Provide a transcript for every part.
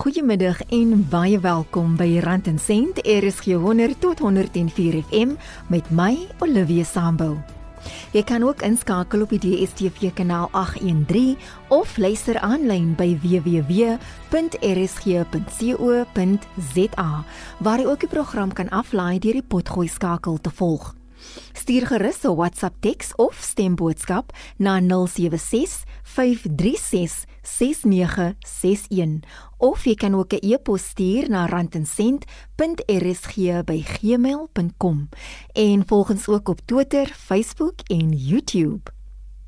Goeiemiddag en baie welkom by Rand en Sent RSG 100 tot 104 FM met my Olivia Sambu. Jy kan ook inskakel op die DSTV kanaal 813 of luister aanlyn by www.rsg.co.za waar jy ook die program kan aflaai deur die potgooi skakel te volg. Stuur gerus 'n WhatsApp teks of stemboodskap na 076 536 6961 of jy kan ook 'n e-pos stuur na randensent.rsg@gmail.com en volg ons ook op Twitter, Facebook en YouTube.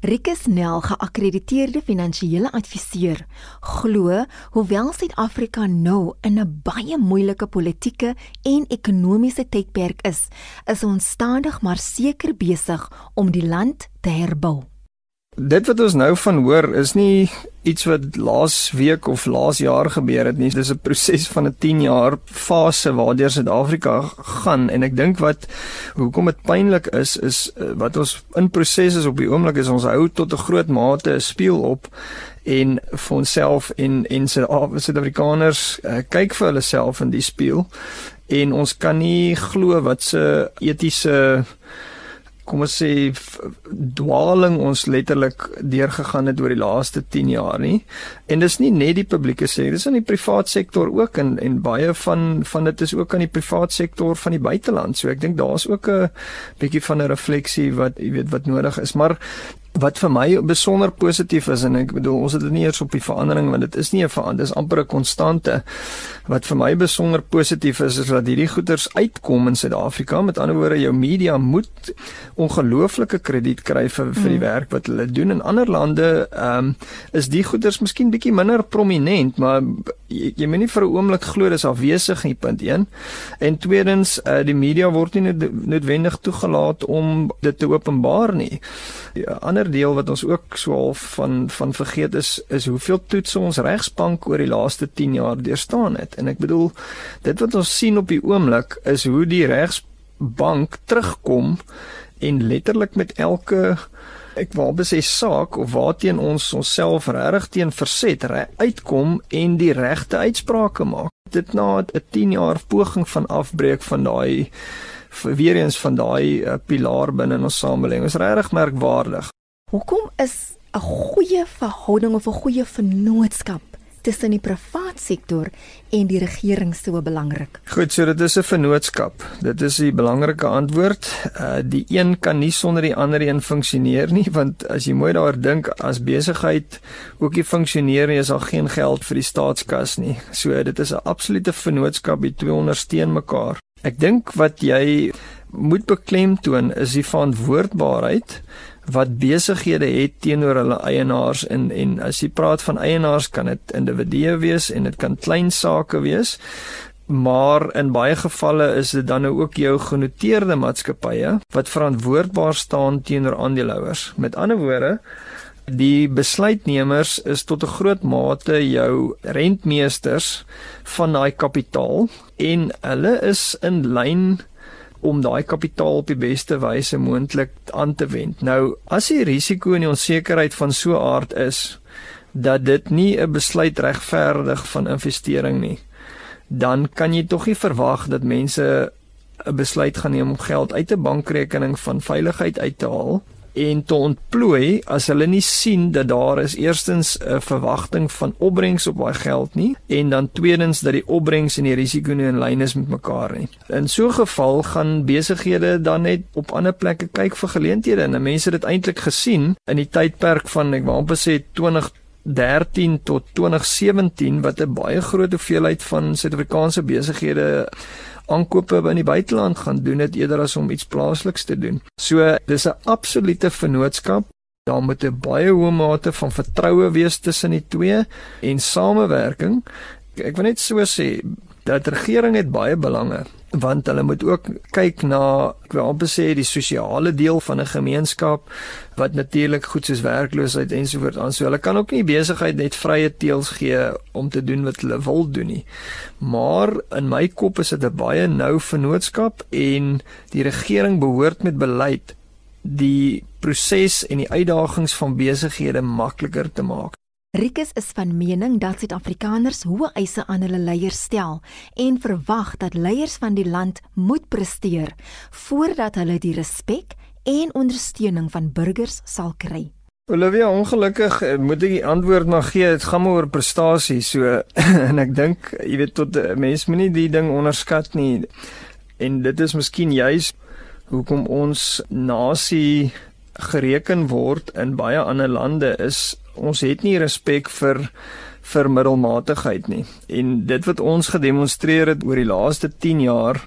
Rikus Nel, geakkrediteerde finansiële adviseur, glo hoewel Suid-Afrika nou in 'n baie moeilike politieke en ekonomiese tydperk is, is ons stadig maar seker besig om die land te herbou. Dit wat ons nou van hoor is nie iets wat laas week of laas jaar gebeur het nie. Dis 'n proses van 'n 10 jaar fase waardeur Suid-Afrika gaan en ek dink wat hoekom dit pynlik is is eh, wat ons in proses is op die oomblik is ons hou tot 'n groot mate 'n speel op en vir onsself en en Suid-Afrikaners uh, kyk vir hulle self in die speel en ons kan nie glo wat se etiese kom ons sê dwaling ons letterlik deurgegaan het oor die laaste 10 jaar nie. En dis nie net die publieke sektor, dis in die privaat sektor ook en en baie van van dit is ook aan die privaat sektor van die buiteland. So ek dink daar's ook 'n bietjie van 'n refleksie wat jy weet wat nodig is. Maar wat vir my besonder positief is en ek bedoel ons het dit nie eers op die verandering want dit is nie 'n verandering dis amper 'n konstante wat vir my besonder positief is is dat hierdie goeders uitkom in Suid-Afrika. Met ander woorde jou media moet ongelooflike krediet kry vir vir die mm. werk wat hulle doen. In ander lande ehm um, is die goeders miskien bietjie minder prominent maar jy, jy moet nie vir 'n oomblik glo dis afwesig nie punt 1 en tweedens uh, die media word nie noodwendig toegelaat om dit te openbaar nie. Die ander deel wat ons ook so half van van vergeet is is hoeveel toetse ons regsbank oor die laaste 10 jaar deurstaan het en ek bedoel dit wat ons sien op die oomblik is hoe die regsbank terugkom en letterlik met elke ek wou besê saak of waarteen ons onsself regtig teen verset re uitkom en die regte uitsprake maak. Dit na 'n 10 jaar poging van afbreek van daai weer eens van daai uh, pilaar binne in ons samelewing. Is regtig merkwaardig. Hoekom is 'n goeie verhouding of 'n goeie vennootskap tussen die privaat sektor en die regering so belangrik? Goed, so dit is 'n vennootskap. Dit is die belangrike antwoord. Uh die een kan nie sonder die ander een funksioneer nie, want as jy mooi daaroor dink, as besigheid ook nie funksioneer nie, is daar geen geld vir die staatskas nie. So dit is 'n absolute vennootskap, die twee ondersteun mekaar. Ek dink wat jy moet beklemtoon is die verantwoordbaarheid wat besighede het teenoor hulle eienaars en en as jy praat van eienaars kan dit individue wees en dit kan klein sake wees maar in baie gevalle is dit dan nou ook jou genoteerde maatskappye wat verantwoordbaar staan teenoor aandeelhouers. Met ander woorde die besluitnemers is tot 'n groot mate jou rentmeesters van daai kapitaal en hulle is in lyn om daai kapitaal op die beste wyse moontlik aan te wend. Nou, as die risiko en die onsekerheid van so 'n aard is dat dit nie 'n besluit regverdig van investering nie, dan kan jy tog nie verwag dat mense 'n besluit gaan neem om geld uit 'n bankrekening van veiligheid uit te haal en te ontplooi as hulle nie sien dat daar is eerstens 'n verwagting van opbrengs op daai geld nie en dan tweedens dat die opbrengs en die risiko nie in lyn is met mekaar nie. In so 'n geval gaan besighede dan net op ander plekke kyk vir geleenthede en mense het dit eintlik gesien in die tydperk van ek wou amper sê 20 13 tot 2017 wat 'n baie groot hoeveelheid van Suid-Afrikaanse besighede aankope in die buiteland gaan doen dit eerder as om iets plaasliks te doen. So dis 'n absolute vennootskap. Daar moet 'n baie hoë mate van vertroue wees tussen die twee en samewerking. Ek wil net so sê dat regering het baie belange want hulle moet ook kyk na ek wil amper sê die sosiale deel van 'n gemeenskap wat natuurlik goed soos werkloosheid ensovoorts aan so hulle kan ook nie besigheid net vrye teels gee om te doen wat hulle wil doen nie. Maar in my kop is dit 'n baie nou vennootskap en die regering behoort met beleid die proses en die uitdagings van besighede makliker te maak Rikus is van mening dat Suid-Afrikaners hoë eise aan hulle leiers stel en verwag dat leiers van die land moet presteer voordat hulle die respek en ondersteuning van burgers sal kry. Olivia, ongelukkig eh, moet ek die antwoord maar gee. Dit gaan maar oor prestasie. So en ek dink, jy weet tot eh, mense moenie die ding onderskat nie. En dit is miskien juis hoekom ons nasie gereken word in baie ander lande is ons het nie respek vir vir middelmatigheid nie. En dit wat ons gedemonstreer het oor die laaste 10 jaar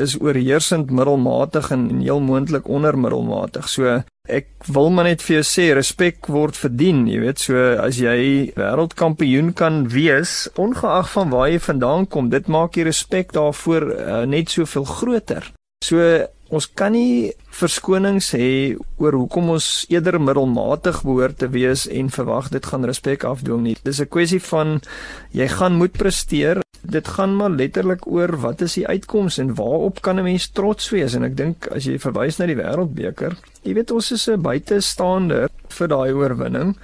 is oorheersend middelmatig en heel moontlik ondermiddelmatig. So ek wil maar net vir jou sê respek word verdien, jy weet, so as jy wêreldkampioen kan wees, ongeag van waar jy vandaan kom, dit maak die respek daarvoor uh, net soveel groter. So ons kan nie verskonings hê oor hoekom ons eerder middelmatig behoort te wees en verwag dit gaan respek afdwing nie. Dis 'n kwessie van jy gaan moet presteer. Dit gaan maar letterlik oor wat is die uitkoms en waarop kan 'n mens trots wees en ek dink as jy verwys na die wêreldbeker, jy weet ons is 'n buitestander vir daai oorwinning.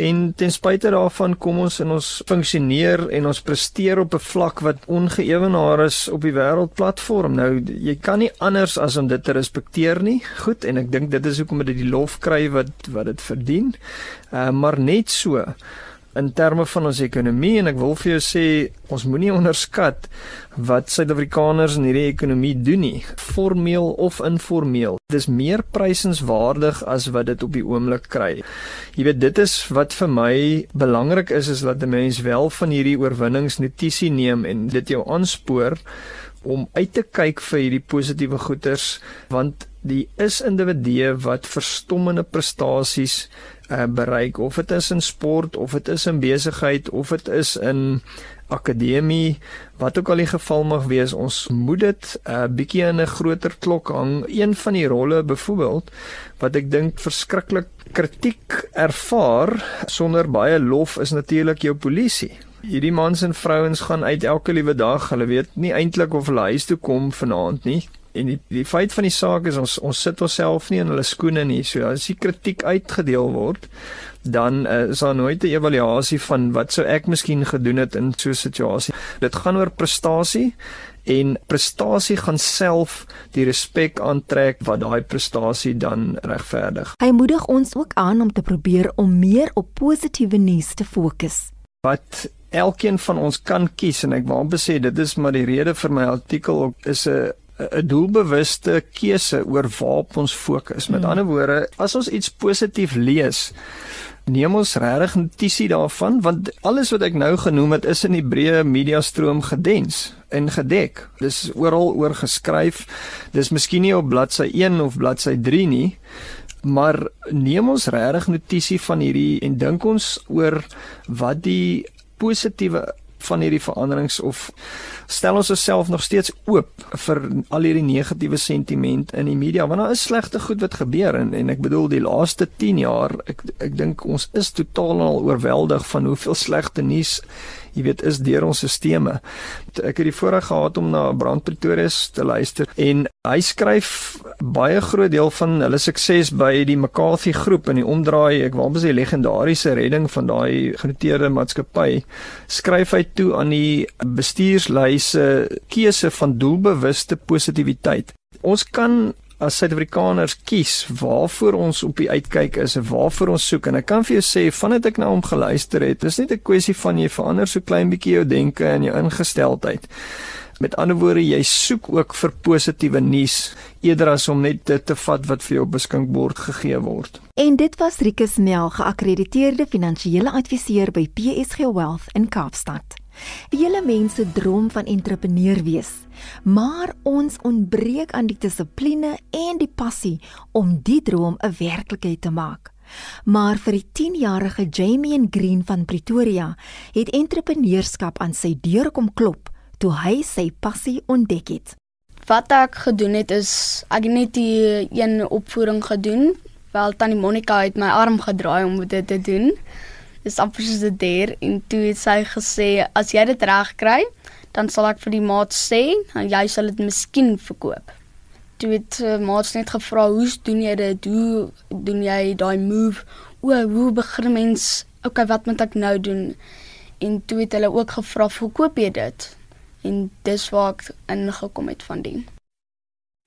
En ten spyte daarvan kom ons in ons funksioneer en ons presteer op 'n vlak wat ongeëwenaar is op die wêreldplatform. Nou jy kan nie anders as om dit te respekteer nie. Goed, en ek dink dit is hoekom dit die lof kry wat wat dit verdien. Uh, maar net so in terme van ons ekonomie en ek wil vir jou sê ons moenie onderskat wat Suid-Afrikaners in hierdie ekonomie doen nie, formeel of informeel. Dis meer prysenswaardig as wat dit op die oomblik kry. Jy weet dit is wat vir my belangrik is is dat 'n mens wel van hierdie oorwinnings notisie neem en dit jou aanspoor om uit te kyk vir hierdie positiewe goeders want die is individue wat verstommende prestasies uh, bereik. Of dit is in sport of dit is in besigheid of dit is in akademie wat ook al die geval mag wees ons moet dit 'n uh, bietjie in 'n groter klok hang. Een van die rolle byvoorbeeld wat ek dink verskriklik kritiek ervaar sonder baie lof is natuurlik jou polisie Hierdie mans en vrouens gaan uit elke liewe dag. Hulle weet nie eintlik of hulle huis toe kom vanaand nie. En die die feit van die saak is ons ons sit onsself nie in hulle skoene nie. So as die kritiek uitgedeel word, dan uh, is daar nooit 'n evaluasie van wat sou ek miskien gedoen het in so 'n situasie. Dit gaan oor prestasie en prestasie gaan self die respek aantrek wat daai prestasie dan regverdig. Hy moedig ons ook aan om te probeer om meer op positiewe nuus te fokus. Wat elkeen van ons kan kies en ek wou amper sê dit is maar die rede vir my artikel ook is 'n 'n doelbewuste keuse oor waarop ons fokus. Met hmm. ander woorde, as ons iets positief lees, neem ons regtig notisie daarvan want alles wat ek nou genoem het is in die breë media stroom gedens en gedek. Dis oral oor geskryf. Dis miskien nie op bladsy 1 of bladsy 3 nie, maar neem ons regtig notisie van hierdie en dink ons oor wat die positiewe van hierdie veranderings of stel ons osself nog steeds oop vir al hierdie negatiewe sentiment in die media want daar is slegte goed wat gebeur en en ek bedoel die laaste 10 jaar ek ek dink ons is totaal al oorweldig van hoeveel slegte nuus jy weet is deur ons stelsels. Ek het die voorreg gehad om na Brand Pretoria te luister en hy skryf baie groot deel van hulle sukses by die McCarthy groep in die omdraai, ek wou sê legendariese redding van daai genoteerde maatskappy, skryf hy toe aan die bestuurslys se keuse van doelbewuste positiwiteit. Ons kan as Suid-Afrikaners kies waarvoor ons op die uitkyk is en waarvoor ons soek en ek kan vir jou sê vandat ek na hom geluister het, dis net 'n kwessie van jy verander so klein bietjie jou denke en jou ingesteldheid. Met ander woorde, jy soek ook vir positiewe nuus eerder as om net dit te vat wat vir jou beskikbaar gegee word. En dit was Rikus Nel, geakkrediteerde finansiële adviseur by PSG Wealth in Kaapstad. Vele mense droom van entrepreneur wees, maar ons ontbreek aan die dissipline en die passie om die droom 'n werklikheid te maak. Maar vir die 10-jarige Jamie en Green van Pretoria het entrepreneurskap aan sy deur kom klop toe hy sy passie ontdek het. Wat ek gedoen het is ek het net die een opvoering gedoen, wel tannie Monica het my arm gedraai om dit te doen is amper soos 'n der en toe het sy gesê as jy dit reg kry, dan sal ek vir die maat sê en jy sal dit miskien verkoop. Toe het uh, maats net gevra, "Hoe doen jy dit? Hoe doen jy daai move? O, hoe begin mens okay, wat moet ek nou doen? En toe het hulle ook gevra, "Hoe koop jy dit?" En dis waar ek ingekom het van die.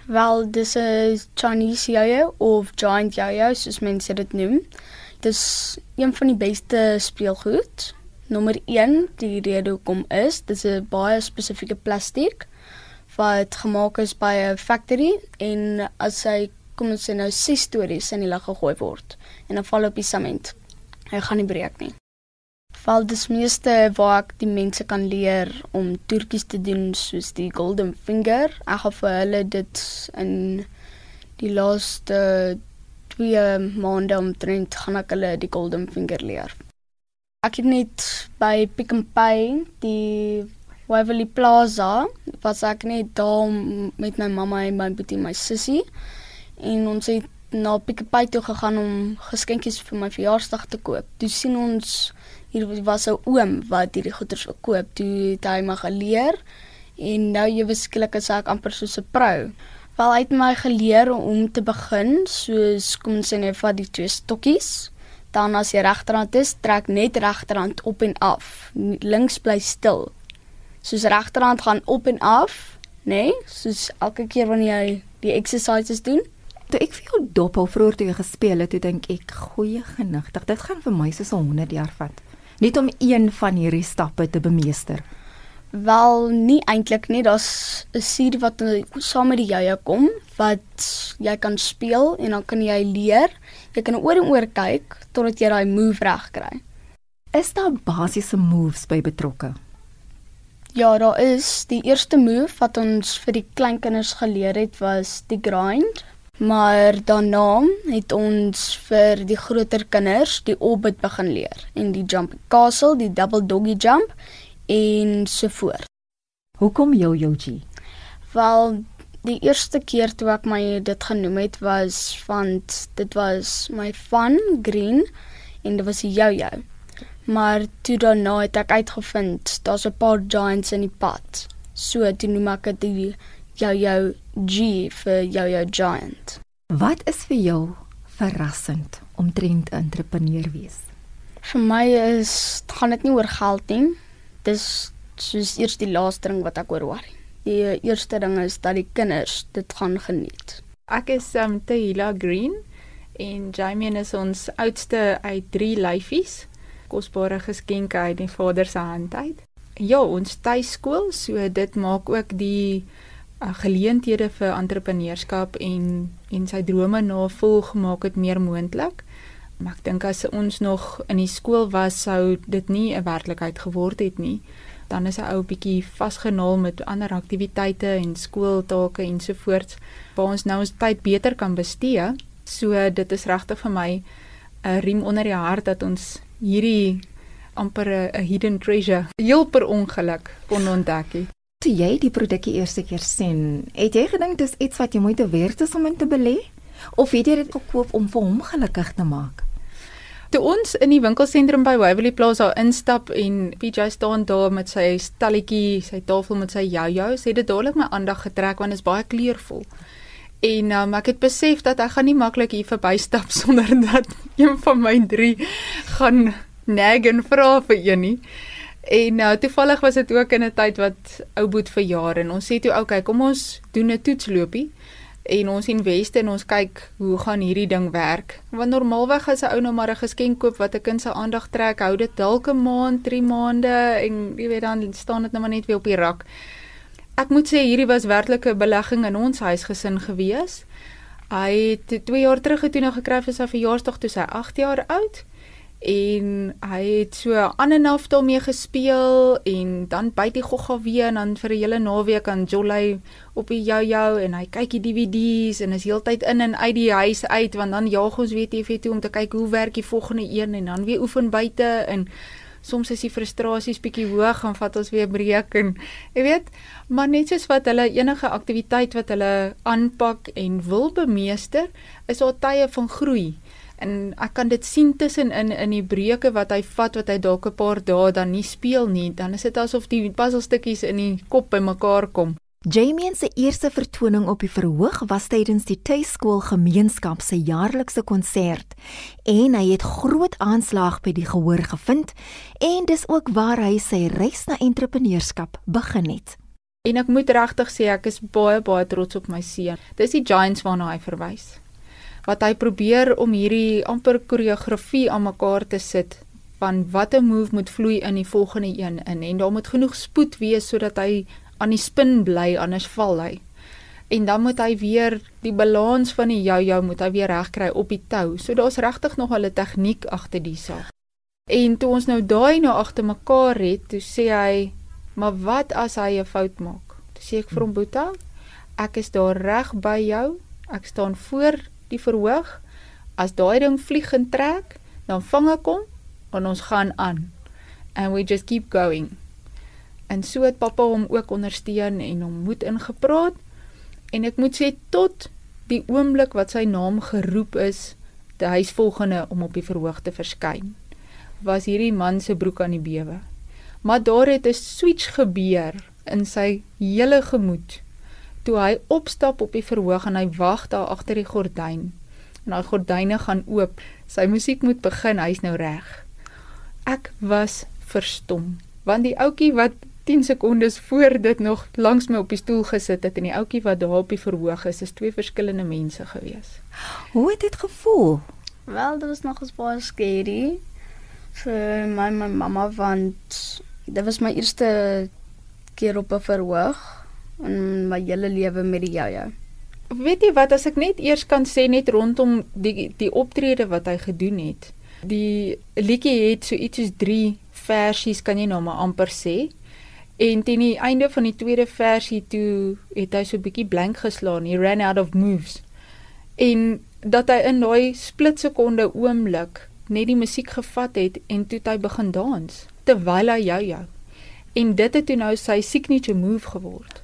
Wel, dis 'n Chinese yo-yo of giant yo-yo soos mense dit noem. Dis een van die beste speelgoed. Nommer 1, die rede hoekom is, dis 'n baie spesifieke plastiek wat gemaak is by 'n factory en as hy kom ons sê nou ses stories in die lug gegooi word en dan val op die sement. Hy gaan nie breek nie. Val dis meeste waar ek die mense kan leer om toertjies te doen soos die golden finger. Ek gaan vir hulle dit in die laaste 2 maande omtrent gaan ek hulle die golden finger leer. Ek het net by Pick n Pay die Waverly Plaza was ek net daar met my mamma en my boetie my sussie en ons het na Pick n Pay toe gegaan om geskenkies vir my verjaarsdag te koop. Toe sien ons hier was 'n oom wat hierdie goeders verkoop. Toe het hy my geleer en nou jy beskiklik as ek amper soos 'n pro. Wel hy het my geleer om te begin soos kom ons sê net vat die twee stokkies. Dan as jy regterhand is, trek net regterhand op en af. Links bly stil. Soos regterhand gaan op en af, nê? Nee? Soos elke keer wanneer jy die exercises doen. Toe ek vir jou dophou vroeër toe gespeel het, toe dink ek, goeie genigtig, dit gaan vir my soos 100 jaar vat net om een van hierdie stappe te bemeester? Wel, nie eintlik nie. Daar's 'n serie wat saam met die jojo kom wat jy kan speel en dan kan jy leer. Jy kan oor en oor kyk totdat jy daai move reg kry. Is daar basiese moves by betrokke? Ja, daar is. Die eerste move wat ons vir die klein kinders geleer het was die grind. Maar daarna het ons vir die groter kinders die orbit begin leer en die jump castle, die double doggy jump en so voort. Hoekom yo-yoji? Wel, die eerste keer toe ek my dit genoem het was want dit was my van green en dit was 'n yo-yo. Maar toe daarna het ek uitgevind daar's 'n paar giants in die pad. So toe noem ek dit die yo-yo G vir yo-yo giant. Wat is vir jou verrassend om trend entrepreneur wees? Vir my is gaan dit nie oor geld nie. Dis soos eers die laaste ding wat ek oor worry. Die eerste ding is dat die kinders dit gaan geniet. Ek is um Tahila Green en Jamie is ons oudste uit 3 lyfies. Kosbare geskenke uit die vader se hand uit. Ja, ons tuiskool, so dit maak ook die geleenthede vir entrepreneurskap en en sy drome navolg maak dit meer moontlik. Maar ek dink as ons nog in die skool was sou dit nie 'n werklikheid geword het nie. Dan is 'n ou bietjie vasgenaal met ander aktiwiteite en skooltake ensovoorts waar ons nou ons tyd beter kan bestee. So dit is regtig vir my 'n riem onder die hart dat ons hierdie amper 'n hidden treasure heel per ongeluk kon ontdek. Toe jy die produkkie eerste keer sien, het jy gedink dis iets wat jy moeite werd is om in te belê of het jy dit gekoop om vir hom gelukkig te maak? Toe ons in die winkelsentrum by Waverly Plaza instap en PJ staan daar met sy stalletjie, sy tafel met sy jojo's, het dit dadelik my aandag getrek want dit is baie kleurvol. En um, ek het besef dat ek gaan nie maklik hier verbystap sonder dat een van my drie gaan nag en vra vir een nie. En nou toevallig was dit ook in 'n tyd wat ou boet verjaar en ons sê toe okay, kom ons doen 'n toetslopie en ons investe en ons kyk hoe gaan hierdie ding werk. Want normaalweg as 'n ou nou maar 'n geskenk koop wat 'n kind se aandag trek, hou dit dalk 'n maand, 3 maande en jy weet dan staan dit nou maar net weer op die rak. Ek moet sê hierdie was werklik 'n belegging in ons huisgesin gewees. Hy het 2 jaar terug getoe nou gekry vir sy verjaarsdag toe sy 8 jaar oud en hy het so aan en af daarmee gespeel en dan byt die gogga weer en dan vir 'n hele naweek aan Jolly op die jojo en hy kyk die DVD's en is heeltyd in en uit die huis uit want dan jaag ons weer TV toe om te kyk hoe werk die volgende een en dan weer oefen buite en soms is die frustrasies bietjie hoog en vat ons weer breek en jy weet maar net soos wat hulle enige aktiwiteit wat hulle aanpak en wil bemeester is daar tye van groei en ek kan dit sien tussen in in die breuke wat hy vat wat hy dalk 'n paar dae dan nie speel nie dan is dit asof die puzzelstukkies in die kop bymekaar kom Jamie se eerste vertoning op die verhoog was tydens die Tuiskool Gemeenskap se jaarlikse konsert en hy het groot aanslag by die gehoor gevind en dis ook waar hy sy reis na entrepreneurskap begin het. En ek moet regtig sê ek is baie baie trots op my seun. Dis die Giants waarna hy verwys. Wat hy probeer om hierdie amper koreografie aan mekaar te sit van watter move moet vloei in die volgende een in en daar moet genoeg spoed wees sodat hy aan die spin bly anders val hy. En dan moet hy weer die balans van die jou-jou moet hy weer regkry op die tou. So daar's regtig nog 'n tegniek agter die saak. En toe ons nou daai nou agter mekaar het, toe sê hy, "Maar wat as hy 'n fout maak?" Toe sê ek vir hom, "Boeta, ek is daar reg by jou. Ek staan voor die verhoog. As daai ding vlieg en trek, dan vang ek hom en ons gaan aan. And we just keep going." En so het pappa hom ook ondersteun en hom moed ingepraat. En ek moet sê tot die oomblik wat sy naam geroep is, die huisvolgende om op die verhoog te verskyn, was hierdie man se broek aan die bewe. Maar daar het 'n switch gebeur in sy hele gemoed toe hy opstap op die verhoog en hy wag daar agter die gordyn. En daai gordyne gaan oop. Sy musiek moet begin, hy's nou reg. Ek was verstom, want die ouetjie wat 10 sekondes voor dit nog langs my op die stoel gesit het en die ouetjie wat daar op die verhoog is, is twee verskillende mense gewees. Hoe het dit gevoel? Wel, dit was nog 'n baie scary vir my my mamma want dit was my eerste keer op 'n verhoog in my hele lewe met die jojo. Weet jy wat as ek net eers kan sê net rondom die die optrede wat hy gedoen het. Die liedjie het so iets soos 3 versies kan jy nou maar amper sê. En teen die einde van die tweede versie toe het hy so 'n bietjie blank geslaan. He ran out of moves. En dat hy in daai splitsekonde oomblik net die musiek gevat het en toe hy begin dans terwyl hy jou jou. En dit het toe nou sy signature move geword.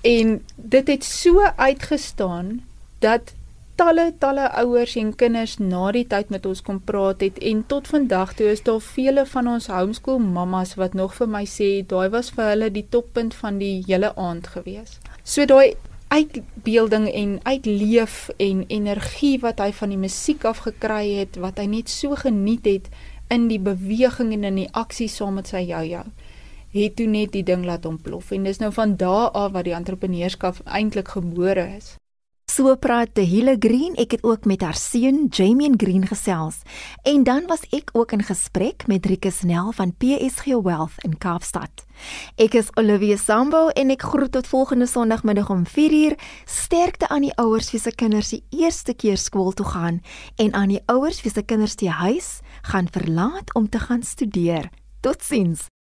En dit het so uitgestaan dat talle talle ouers en kinders na die tyd met ons kom praat het en tot vandag toe is daar vele van ons homeschool mammas wat nog vir my sê daai was vir hulle die toppunt van die hele aand gewees. So daai uitbeelding en uitleef en energie wat hy van die musiek af gekry het wat hy net so geniet het in die beweging en in die aksie saam met sy jou-jou het toe net die ding laat ontplof en dis nou van daardie af wat die entrepreneurskap eintlik gebore is. So praat te Hille Green, ek het ook met haar seun Jamie Green gesels. En dan was ek ook in gesprek met Rikus Nel van PSG Wealth in Kaapstad. Ek is Olivia Sambo en ek groet tot volgende Sondagmiddag om 4uur. Sterkte aan die ouers wie se kinders die eerste keer skool toe gaan en aan die ouers wie se kinders die huis gaan verlaat om te gaan studeer. Totsiens.